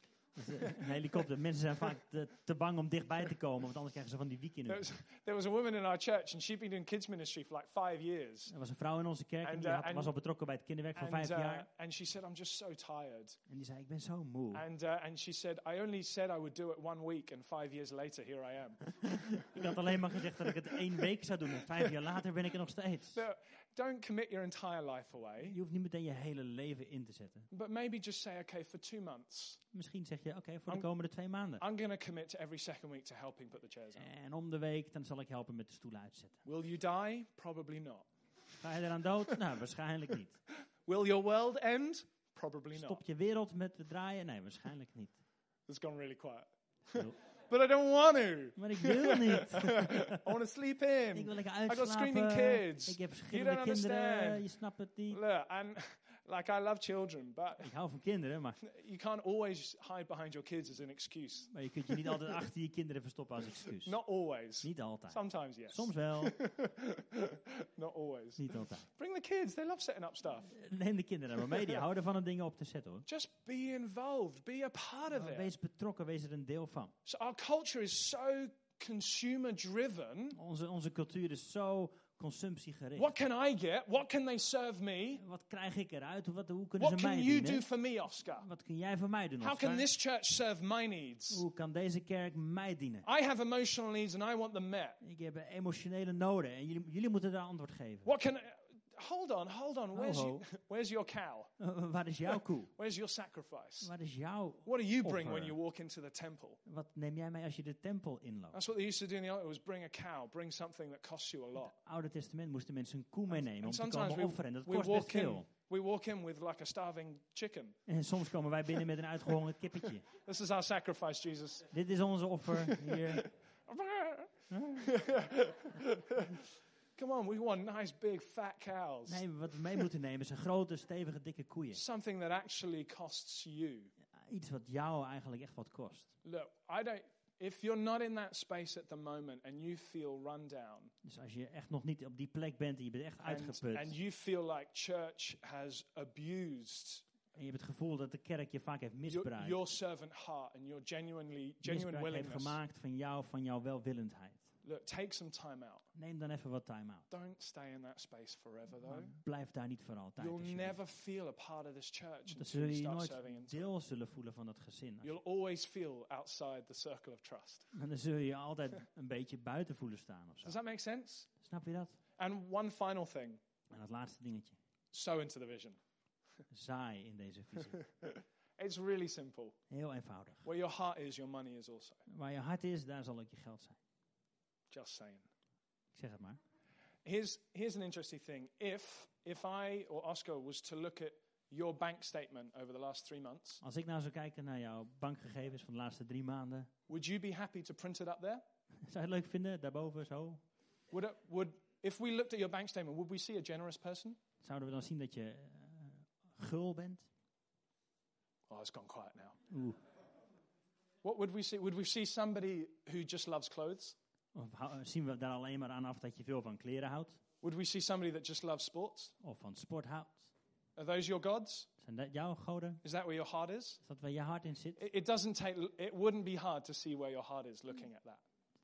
Een helikopter. Mensen zijn vaak te, te bang om dichtbij te komen, want anders krijgen ze van die wiek in There was, there was a woman in our church, and she'd been doing kids ministry for like five years. Er was een vrouw in onze kerk en die uh, had- and- was al betrokken bij het kinderwerk voor vijf uh, jaar. and she said, I'm just so tired. En die zei, ik ben zo moe. And, uh, and she said, I only said I would do it one week, and five years later, here I am. (laughs) Ik had alleen maar gezegd dat ik het één week zou doen. En vijf jaar later ben ik er nog steeds. So don't commit your entire life away, Je hoeft niet meteen je hele leven in te zetten. but maybe just say, okay, for two months, Misschien zeg je, oké, voor de komende twee maanden. I'm going to commit to every second week to helping put the chairs out. En om de week, dan zal ik helpen met de stoelen uitzetten. Will you die? Probably not. Ga je eraan dood? Nou, (laughs) waarschijnlijk niet. (laughs) Will your world end? Probably not. Stop je wereld met het draaien? Nee, waarschijnlijk niet. It's gone really quiet. But I don't want to. (laughs) Maar ik wil niet. I want to sleep in. Ik wil lekker I got screaming kids. Ik heb You verschillende don't kinderen. understand. Je snapt het niet. Look, and like I love children, but Ik hou van kinderen, maar, (laughs) you can't always hide behind your kids as an excuse. maar je kunt je niet altijd achter je kinderen verstoppen als excuus. Not always. Niet altijd. Sometimes, yes. Soms wel, (laughs) Not always. niet altijd. Bring the kids. They love setting up stuff. Neem de kinderen maar mee, die (laughs) houden van om dingen op te zetten hoor. Just be involved. Be a part of it. Wees betrokken, wees er een deel van. So our culture is so consumer driven. Onze, onze cultuur is zo consumptiegericht. What can I get? What can they serve me? Wat krijg ik eruit? Wat, hoe kunnen What ze mij can you do dienen? for me, Oscar? Wat kun jij voor mij doen? How Oscar? can this church serve my needs? Hoe kan deze kerk mij dienen? I have emotional needs and I want them met. Ik heb emotionele noden en jullie, jullie moeten daar antwoord geven. What can hold on, hold on. Where's, Ho, you, (laughs) where's your cow? Uh, (laughs) waar is jouw koe? (laughs) Where's your sacrifice? Waar is jouw... What do you bring when you walk into the temple? Wat neem jij mee als je de tempel inloopt? That's what they used to do in the old was bring a cow, bring something that costs you a lot. Oude Testament moesten mensen een koe meenemen om And te sometimes komen we, offeren. En dat kost best walk in, veel. we walk in with like a starving chicken. En soms komen wij binnen met een uitgehongerd kippetje. This is our sacrifice, Jesus. Dit is onze offer. Hier. Come on, we want nice big fat cows. Nee, wat we mee moeten nemen zijn grote, stevige, dikke koeien. Something that actually costs you. Iets wat jou eigenlijk echt wat kost. Look, I don't. If you're not in that space at the moment and you feel run down Dus als je echt nog niet op die plek bent en je bent echt and, uitgeput. and you feel like church has abused En je hebt het gevoel dat de kerk je vaak heeft misbruikt. your servant heart and your genuinely genuine misbruik heeft willingness, gemaakt van jou, van jouw welwillendheid. look, take some time out. Neem dan even wat time out. Don't stay in that space forever, Maar though. blijf daar niet voor altijd. You'll never feel a part of this church zul je nooit deel zullen voelen van dat gezin. You'll always feel outside the circle of trust. (laughs) En dan zul je je altijd een beetje buiten voelen staan of zo. Does that make sense? Snap je dat? And one final thing En dat laatste dingetje. sow into the vision. (laughs) Zaai in deze visie. (laughs) It's really simple. Heel eenvoudig. Where your heart is, your money is also. Waar je hart is, daar zal ook je geld zijn. Just saying. Zeg het maar. Here's, here's an interesting thing. If, if I or Oscar was to look at your bank statement over the last three months, Als ik nou zou kijken naar jouw bankgegevens van de laatste drie maanden. would you be happy to print it up there? (laughs) Zou je het leuk vinden? Daarboven zo. Would it, would, if we looked at your bank statement, would we see a generous person? Zouden we dan zien dat je eh, gul bent? Oh, it's gone quiet now. Oeh. What would we see? Would we see somebody who just loves clothes? Of hou- zien we daar alleen maar aan af dat je veel van kleren houdt? Would we see somebody that just loves sports? Of van sport houdt? Are those your gods? Zijn dat jouw goden? Is that where your heart is? Is dat waar je hart in zit? It, it doesn't take. It wouldn't be hard to see where your heart is looking at that.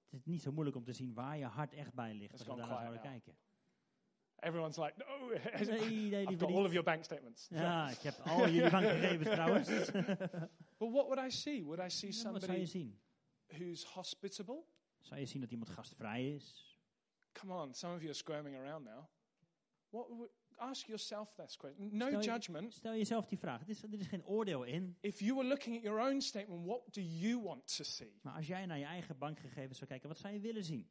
Het is niet zo moeilijk om te zien waar je hart echt bij ligt. It's Als we daar zouden now. kijken. Everyone's like, no. Nee, (laughs) nee, I've liever got all of your bank statements. Ja, ik heb al jullie (laughs) bankgegevens trouwens. But what would I see? Would I see somebody who's hospitable? Zou je zien dat iemand gastvrij is? Come on, some of you are squirming around now. What would, ask yourself this question. No Stel je- judgment. Stel jezelf die vraag. Er is, er is geen oordeel in. If you were looking at your own statement, what do you want to see? Maar als jij naar je eigen bankgegevens zou kijken, wat zou je willen zien?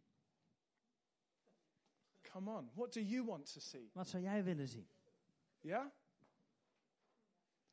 Come on, what do you want to see? Wat zou jij willen zien? Yeah?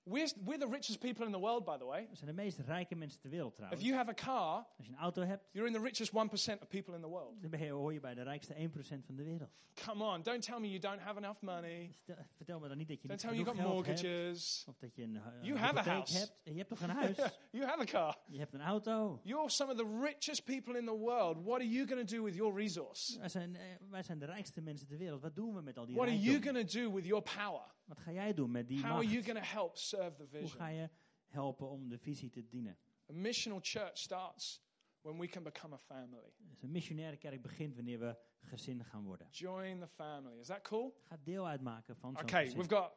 We're, we're the richest people in the world, by the way. We zijn de meest rijke mensen ter wereld If trouwens. you have a car, Als je een auto hebt, you're in the richest 1% of people in the world. dan ben je, hoor je bij de rijkste 1% van de wereld. Come on, don't tell me you don't have enough money. Stel- vertel me dan niet dat je Don't niet tell me you genoeg got geld hebt. mortgages. Of dat je een, eh, You een have a house. hebt. Je hebt toch een huis? (laughs) you have a car. Je hebt een auto. You're some of the richest people in the world. What are you going to do with your resource? Wij zijn, eh, wij zijn de rijkste mensen ter wereld. Wat doen we met al die What are you rijkdom? going to do with your power? Wat ga jij doen met die How are macht? you going to help serve the Hoe ga vision? je helpen om de visie te dienen? A missional church starts when we can become a family. Dus een missionaire kerk begint wanneer we gezin gaan worden. Join the family. Is that cool? Ga deel uitmaken van zo'n Okay, gezin. we've got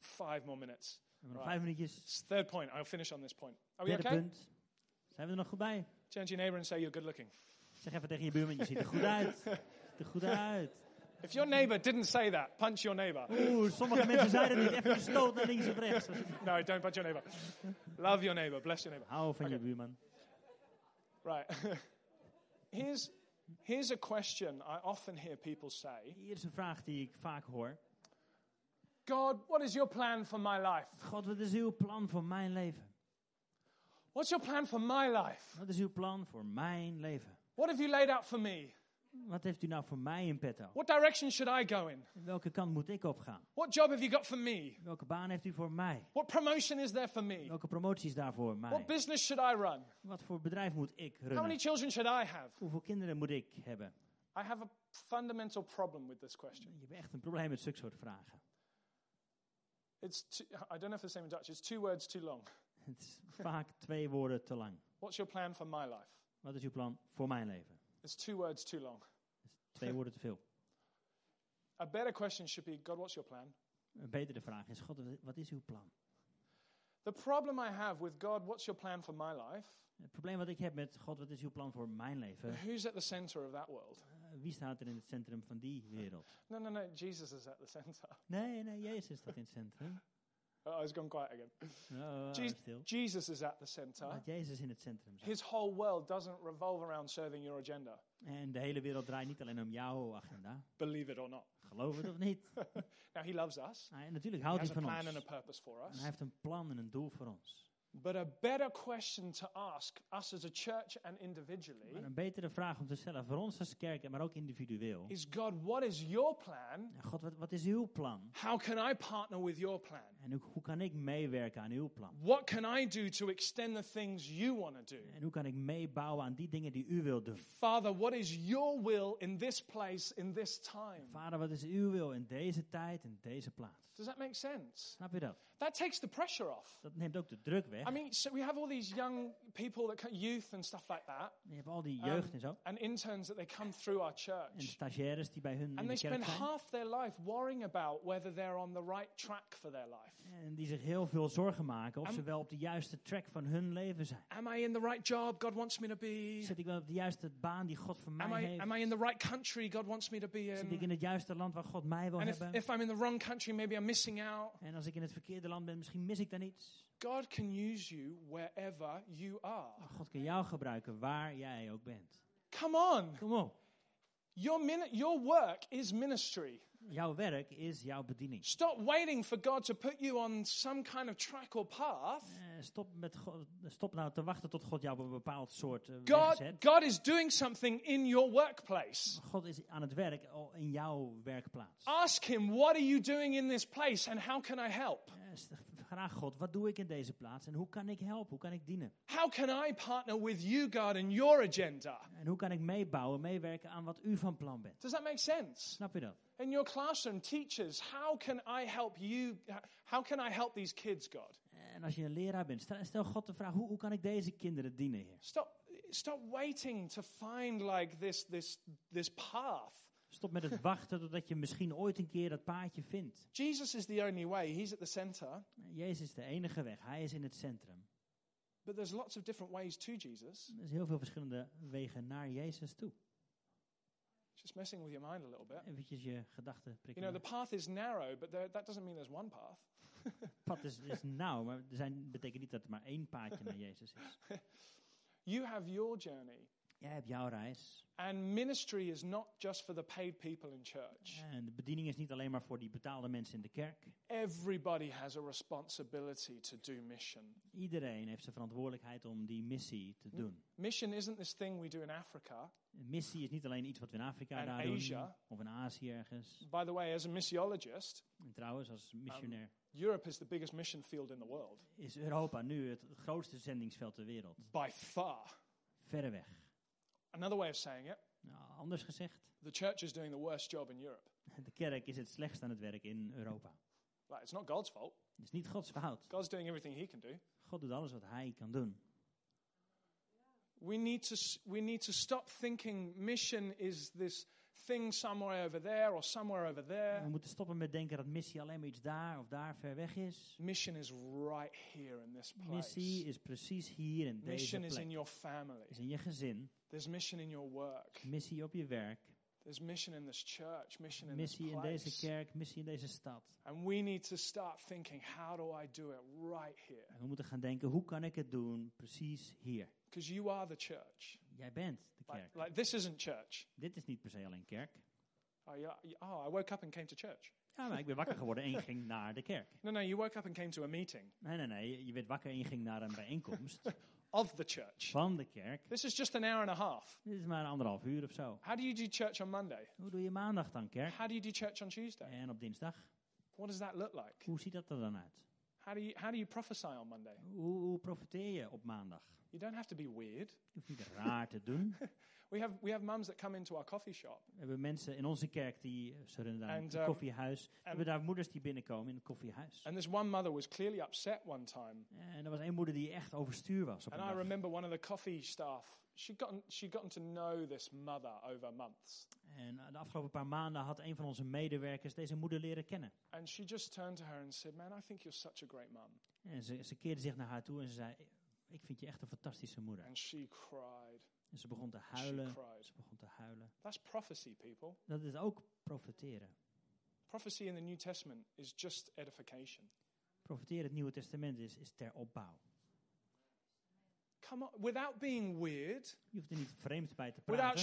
five more minutes. We hebben nog vijf minuutjes. Third point. I'll finish on this point. Are we Derde okay? punt. Zijn we er nog goed bij? Turn to your neighbor and say you're good looking. Zeg even tegen je buurman, je ziet er goed uit. Je (laughs) ziet er goed uit. If your neighbor didn't say that, punch your neighbor. Oeh, sommige (laughs) mensen zeiden niet. Even een stoot naar links of rechts. No, don't punch your neighbor. Love your neighbor. Bless your neighbor. Hou van je Oké. buurman. Right. (laughs) here's, here's a question I often hear people say Hier is een vraag die ik vaak hoor. God, what is your plan for my life? God, wat is uw plan voor mijn leven? What's your plan for my life? Wat is uw plan voor mijn leven? What have you laid out for me? Wat heeft u nou voor mij in petto? What direction should I go in? Welke kant moet ik op gaan? What job have you got for me? Welke baan heeft u voor mij? What promotion is there for me? Welke promotie is daar voor mij? What business should I run? Wat voor bedrijf moet ik How many runnen? children should I have? Hoeveel kinderen moet ik hebben? I have a fundamental problem with this question. Je hebt echt een probleem met zulke soort vragen. It's too, I don't know if the same in Dutch. It's two words too long. Het is vaak twee woorden te lang. What's your plan for my life? Wat is uw plan voor mijn leven? It's two words too long. Twee woorden te veel. (laughs) A better question should be God, what's your plan? Een betere vraag is, God, wat is uw plan? The problem I have with God, what's your plan for my life? Het probleem wat ik heb met God, wat is uw plan voor mijn leven? Who's at the center of that world? Eh, wie staat er in het centrum van die wereld? No, no, no. Jesus is at the center. Nee, nee, Jezus staat in het centrum. Oh, it's gone quiet again. Oh, Je- stil. Jesus is at the center. Laat Jezus in het centrum zijn. His whole world doesn't revolve around serving your agenda. En de hele wereld draait niet alleen om jouw agenda. Believe it or not. Geloof het of niet. (laughs) Now, he loves us. Hij, natuurlijk He houdt has hij a van plan ons. and a purpose for En us. hij heeft een plan en een doel voor ons. But a better question to ask us as a church and individually Maar een betere vraag om te stellen voor ons als kerk, maar ook individueel. is God, what is your plan? God, wat, wat is uw plan? How can I partner with your plan? En hoe, hoe kan ik meewerken aan uw plan? What can I do to extend the things you want to do? En hoe kan ik meebouwen aan die dingen die u wilt doen? Father, what is your will in this place, in this time? Vader, wat is uw wil in deze tijd, in deze plaats? Does that make sense? Snap je dat? That takes the pressure off. Dat neemt ook de druk weg. I mean, so we have all these young people that come, youth and stuff like that, Je hebt al die um, jeugd en zo. and interns that they come through our En church. stagiaires die bij hun in And de they kerk spend zijn. half their life worrying about whether they're on the right track for their life. En die zich heel veel zorgen maken of Am- ze wel op de juiste track van hun leven zijn. Am I in the right job God wants me to be? Zit ik wel op de juiste baan die God voor Am mij I, heeft? am I in the right country God wants me to be Zit ik in in? het juiste land waar God mij wil And if, hebben? if I'm in the wrong country, maybe I'm missing out. En als ik in het verkeerde land ben, misschien mis ik dan iets. God can use you wherever you are. God kan jou gebruiken waar jij ook bent. Come on. Kom op. Your, your work is ministry. Jouw werk is jouw bediening. Stop waiting for God to put you on some kind of track or path. Eh, stop, met God, stop nou te wachten tot God jou op een bepaald soort weg God, zet. God is doing something in your workplace. God is aan het werk in jouw werkplaats. Ask Him, what are you doing in this place and how can I help? Eh, Vraag God, wat doe ik in deze plaats en hoe kan ik helpen? Hoe kan ik dienen? How can I partner with you, God, in your agenda? En hoe kan ik meebouwen, meewerken aan wat u van plan bent? Does that make sense? Snap je dat? In your classroom, teachers, how can I help you? How can I help these kids, God? En als je een leraar bent, stel, stel God de vraag, hoe, hoe kan ik deze kinderen dienen, Heer? Stop, stop waiting to find like this, this, this path. Stop met het (laughs) wachten totdat je misschien ooit een keer dat paadje vindt. Jesus is the only way. He's at the center. Jezus is de enige weg. Hij is in het centrum. But there's lots of different ways to Jesus. Er zijn heel veel verschillende wegen naar Jezus toe. Just messing with your mind a little bit. Eventjes je gedachten You prikken. know, the path is narrow, but there, that doesn't mean there's one path. (laughs) Pad is, is nauw, maar er zijn, betekent niet dat er maar één paadje naar Jezus is. (laughs) You have your journey. Jij hebt jouw reis. And ministry is not just for the paid people in church. En de bediening is niet alleen maar voor die betaalde mensen in de kerk. Everybody has a responsibility to do mission. Iedereen heeft zijn verantwoordelijkheid om die missie te doen. Mission isn't this thing we do in Africa. Missie is niet alleen iets wat we in Afrika daar doen. Asia. Of in Azië ergens. By the way, as a missiologist, En trouwens, als missionair Europe is the biggest mission field in the world. is Europa nu het grootste zendingsveld ter wereld. By far. Verreweg. Another way of saying it, Nou, anders gezegd, the church is doing the worst job in Europe. de kerk is het slechtst aan het werk in Europa. Like, it's not God's fault. Het is niet Gods fout. God's doing everything he can do. God doet alles wat hij kan doen. We need to, we need to stop thinking mission is this thing somewhere over there or somewhere over We there. moeten stoppen met denken dat missie alleen maar iets daar of daar ver weg is. Mission is right here in this Missie place. is precies hier in deze Mission is in plek. your family. Is in je gezin. There's mission in your work. Missie op je werk. There's mission in this church. Mission in this Missie in deze place. kerk. Missie in deze stad. And we need to start thinking, how do I do it right here? En we moeten gaan denken, hoe kan ik het doen precies hier? Because you are the church. Jij bent de Like, kerk. like this isn't church. Dit is niet per se alleen kerk. Oh, yeah, oh, I woke up and came to church. Ja, maar ik ben wakker geworden en je ging (laughs) naar de kerk. No, no, you woke up and came to a meeting Nee, nee, nee. Je werd wakker en je ging naar een bijeenkomst (laughs) of the church. van de kerk. This is just an hour and a half. Dit is maar een anderhalf uur of zo. How do you do church on Monday? Hoe doe je maandag dan kerk? How do you do church on Tuesday? En op dinsdag? What does that look like? Hoe ziet dat er dan uit? How do you, how do you prophesy on Monday? Hoe, hoe profiteer je op maandag? You don't have to be weird. Je hoeft niet raar te doen. (laughs) We have, we have mums that come into our coffee shop We hebben mensen in onze kerk die, eh, inderdaad, And, het um, koffiehuis. We hebben daar moeders die binnenkomen in het koffiehuis. And this one mother was clearly upset one time. En er was één moeder die echt overstuur was op een And I dag. remember one of the coffee staff, she'd gotten, she'd gotten to know this mother over months. En eh, de afgelopen paar maanden had een van onze medewerkers deze moeder leren kennen. And she just turned to her and said, Man, I think you're such a great mum. En ze, ze keerde zich naar haar toe en ze zei, ik vind je echt een fantastische moeder. And she cried. En ze begon te She huilen. cried. Ze begon te huilen. That's prophecy, people. Dat is ook profeteren. Prophecy in the New Testament is just edification. Profeteren, het Nieuwe Testament is, is ter opbouw. Come on, without being weird, Je hoeft er niet vreemd bij te without praten.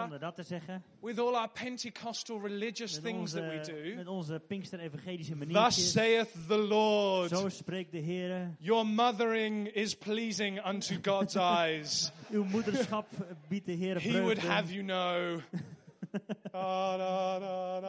Zonder dat te zeggen. with all our Pentecostal religious Met things that we onze, do. met onze Pinkster-evangelische Thus maniertjes. saith the Lord. Zo spreekt de Heer. Your mothering is pleasing unto God's (laughs) eyes. Uw moederschap biedt de Heer He would have you know. (laughs) Da, da, da,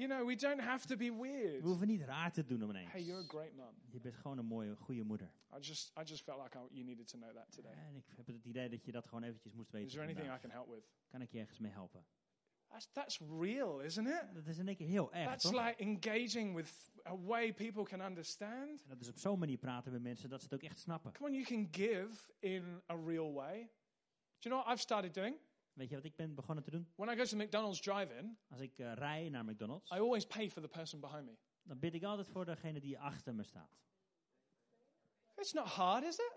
You know, we don't have to be weird. We hoeven niet raar te doen om ineens. Hey, you're a great mum. Je bent gewoon een mooie, goede moeder. I just, I just felt like I, you needed to know that today. En ik heb het idee dat je dat gewoon eventjes moest weten. Is there anything I can help with? Kan ik je ergens mee helpen? That's, that's real, isn't it? Dat is in één keer heel erg, That's toch? like engaging with a way people can understand. En dat is op zo'n manier praten met mensen dat ze het ook echt snappen. Come on, you can give in a real way. Do you know what I've started doing? Weet je wat ik ben begonnen te doen? When I go to McDonald's drive-in, Als ik eh, rij naar McDonald's, I always pay for the person behind me. dan bid ik altijd voor degene die achter me staat. It's not hard, is it?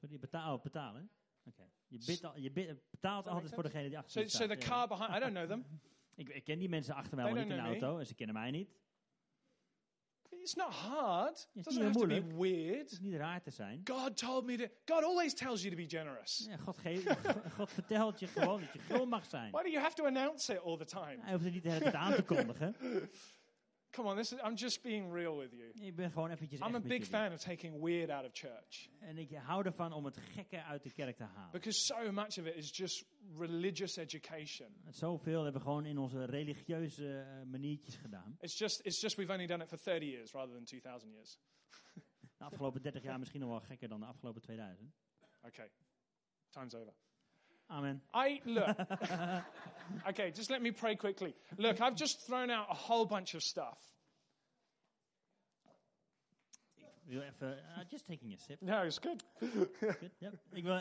Sorry, betaal, oh, betalen. Oké. Je, bidt al, je betaalt make altijd voor sense? degene die achter So, je so staat. the Ja. car behind, I don't know them. (laughs) Ik, ik ken die mensen achter mij They wel niet in de don't know auto en ze kennen mij niet. It's not hard. It doesn't have to be moeilijk. Het weird. is niet raar te zijn. God told me to. God always tells you to be generous. Ja, God, geeft, (laughs) God vertelt je gewoon dat je gul mag zijn. Why do you have to announce it all the time? Hij hoeft het niet de hele tijd aan te kondigen. (laughs) Come on, this is, I'm just being real with you. Ik ben gewoon eventjes I'm a big fan of taking weird out of church En ik hou ervan om het gekke uit de kerk te halen. because so much of it is just religious education. Zoveel hebben we gewoon in onze religieuze eh, maniertjes gedaan. It's just, it's just we've only done it for 30 years rather than 2000 years. De afgelopen 30 jaar misschien nog wel gekker dan de afgelopen 2000. Okay, time's over. Amen. I look. (laughs) okay, just let me pray quickly. Look, I've just thrown out a whole bunch of stuff. Wil uh, just taking a sip. No, it's good. Good, yep. Ik wil,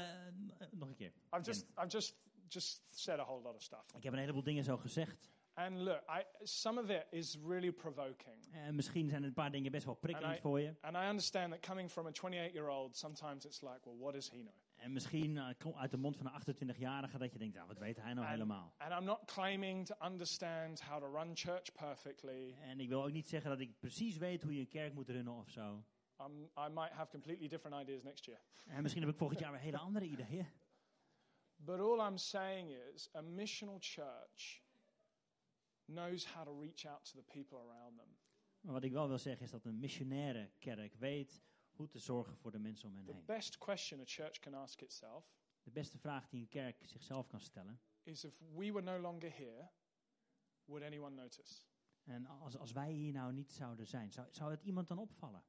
nog een keer. I've just, I've just, just said a whole lot of stuff. Ik heb een heleboel dingen zo gezegd. And look, I, some of it is really provoking. En misschien zijn een paar dingen best wel prikkelend voor je. And I understand that coming from a 28 year old, sometimes it's like, well, what does he know? En misschien eh, uit de mond van een 28-jarige dat je denkt, nou, wat weet hij nou helemaal? And I'm not claiming to understand how to run church perfectly. En ik wil ook niet zeggen dat ik precies weet hoe je een kerk moet runnen of zo. Um, I might have completely different ideas next year. En misschien heb ik volgend jaar weer hele andere ideeën. But all I'm saying is a missional church knows how to reach out to the people around them. Maar wat ik wel wil zeggen is dat een missionaire kerk weet hoe te zorgen voor de mensen om hen The heen. best question a church can ask itself De beste vraag die een kerk zichzelf kan stellen. is if we were no longer here, would anyone notice? En als, als wij hier nou niet zouden zijn, zou, zou het iemand dan opvallen?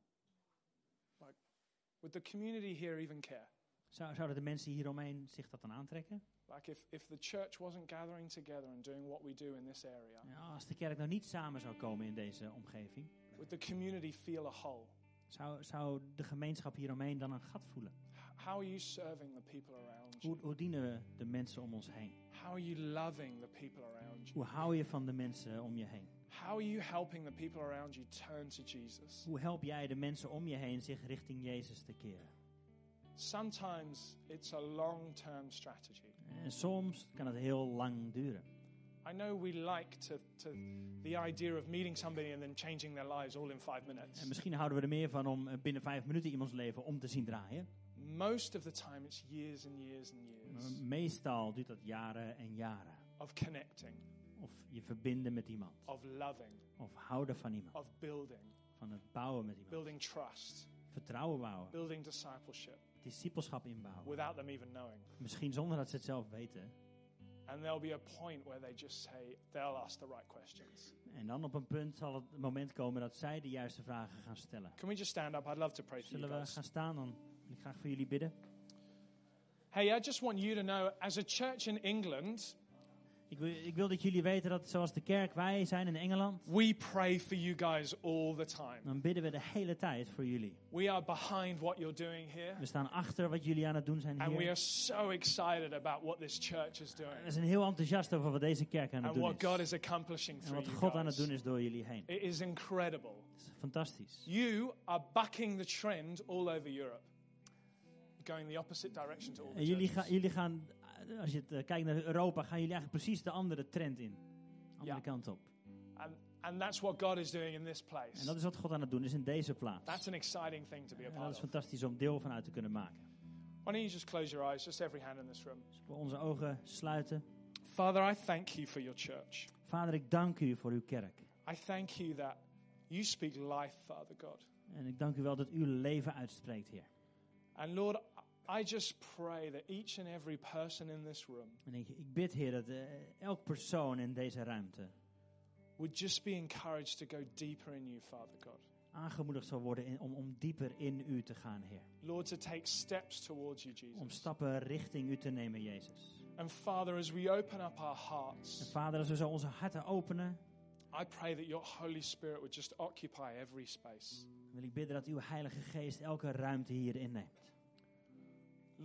Would the community here even care? Zou, zouden de mensen hieromheen zich dat dan aantrekken? Like if, if the church wasn't gathering together and doing what we do in this area, Ja, als de kerk nou niet samen zou komen in deze omgeving, would the community feel a hole? Zou, zou de gemeenschap hieromheen dan een gat voelen? How are you serving the people around you? Hoe, hoe dienen we de mensen om ons heen? How are you loving the people around you? Hoe hou je van de mensen om je heen? How are you helping the people around you turn to Jesus? Hoe help jij de mensen om je heen zich richting Jezus te keren? Sometimes it's a long term strategy. En soms kan het heel lang duren. I know we like to, to the idea of meeting somebody and then changing their lives all in five minutes. En misschien houden we er meer van om eh, binnen vijf minuten iemands leven om te zien draaien. Most of the time, it's years and years and Maar years meestal duurt dat jaren en jaren. of connecting, Of je verbinden met iemand. of loving, Of houden van iemand. of building, Van het bouwen met iemand. building trust, Vertrouwen bouwen. building discipleship Discipelschap inbouwen. without them even knowing. Misschien zonder dat ze het zelf weten. And there'll be a point where they just say, they'll ask the right questions. En dan op een punt zal het moment komen dat zij de juiste vragen gaan stellen. Can we just stand up? I'd love to pray for you Zullen we guys. gaan staan? Dan wil ik graag voor jullie bidden. Hey, I just want you to know, as a church in England, Ik wil, ik wil dat jullie weten dat zoals de kerk wij zijn in Engeland, we pray for you guys all the time. dan bidden we de hele tijd voor jullie. We are behind what you're doing here. We staan achter wat jullie aan het doen zijn And we are hier. so excited about what this church is doing We zijn heel enthousiast over wat deze kerk aan het and doen what God is. is accomplishing En through wat you God aan het doen is door jullie heen. It is incredible. Het is fantastisch. You are bucking the trend all over Europe, going the opposite direction to all the En jullie, gaan, jullie gaan, als je het, eh, kijkt naar Europa, gaan jullie eigenlijk precies de andere trend in. Andere Ja. kant op. And, and that's what God is doing in this En place. dat is wat God aan het doen is in deze plaats. That's an exciting thing to be a En dat part is of. fantastisch om deel van uit te kunnen maken. Why don't you just close your eyes, just every hand in this room. Dus we onze ogen sluiten. Father, I thank you for your church. Vader, ik dank u voor uw kerk. I thank you that you speak life, Father God. En ik dank u wel dat u leven uitspreekt, Heer. And Lord, I just pray that each and every person in this room En ik, ik bid, Heer, dat eh, elk persoon in deze ruimte would just be encouraged to go deeper in you, Father God. aangemoedigd zal worden in- om, om dieper in u te gaan, Heer. Lord, to take steps towards you, Om Jesus. stappen richting u te nemen, Jezus. And Father, as we open up our En hearts, Vader, als we zo onze harten openen, I pray that your Holy Spirit would just occupy every space. wil ik bidden dat uw Heilige Geest elke ruimte hier inneemt.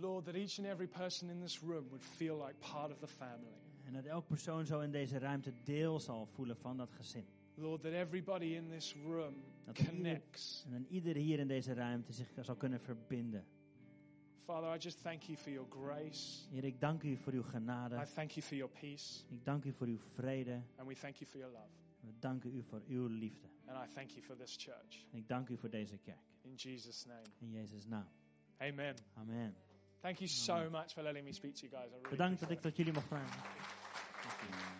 Lord, that each and every person in this room would feel like part of the family. En dat elk persoon zo in deze ruimte deel zal voelen van dat gezin. Lord, that everybody in this room Dat er ieder- connects. En dan ieder hier in deze ruimte zich zal kunnen verbinden. Father, I just thank you for your grace. Heer, ik dank u voor uw genade. I thank you for your peace. Ik dank u voor uw vrede. And we thank you for your love. We danken u voor uw liefde. And I thank you for this church. En ik dank u voor deze kerk. In Jesus' name. In Jezus' naam. Amen. Amen. Thank you so much for letting me speak to you guys. I really Bedankt dat ik tot jullie mocht vragen. Dank u.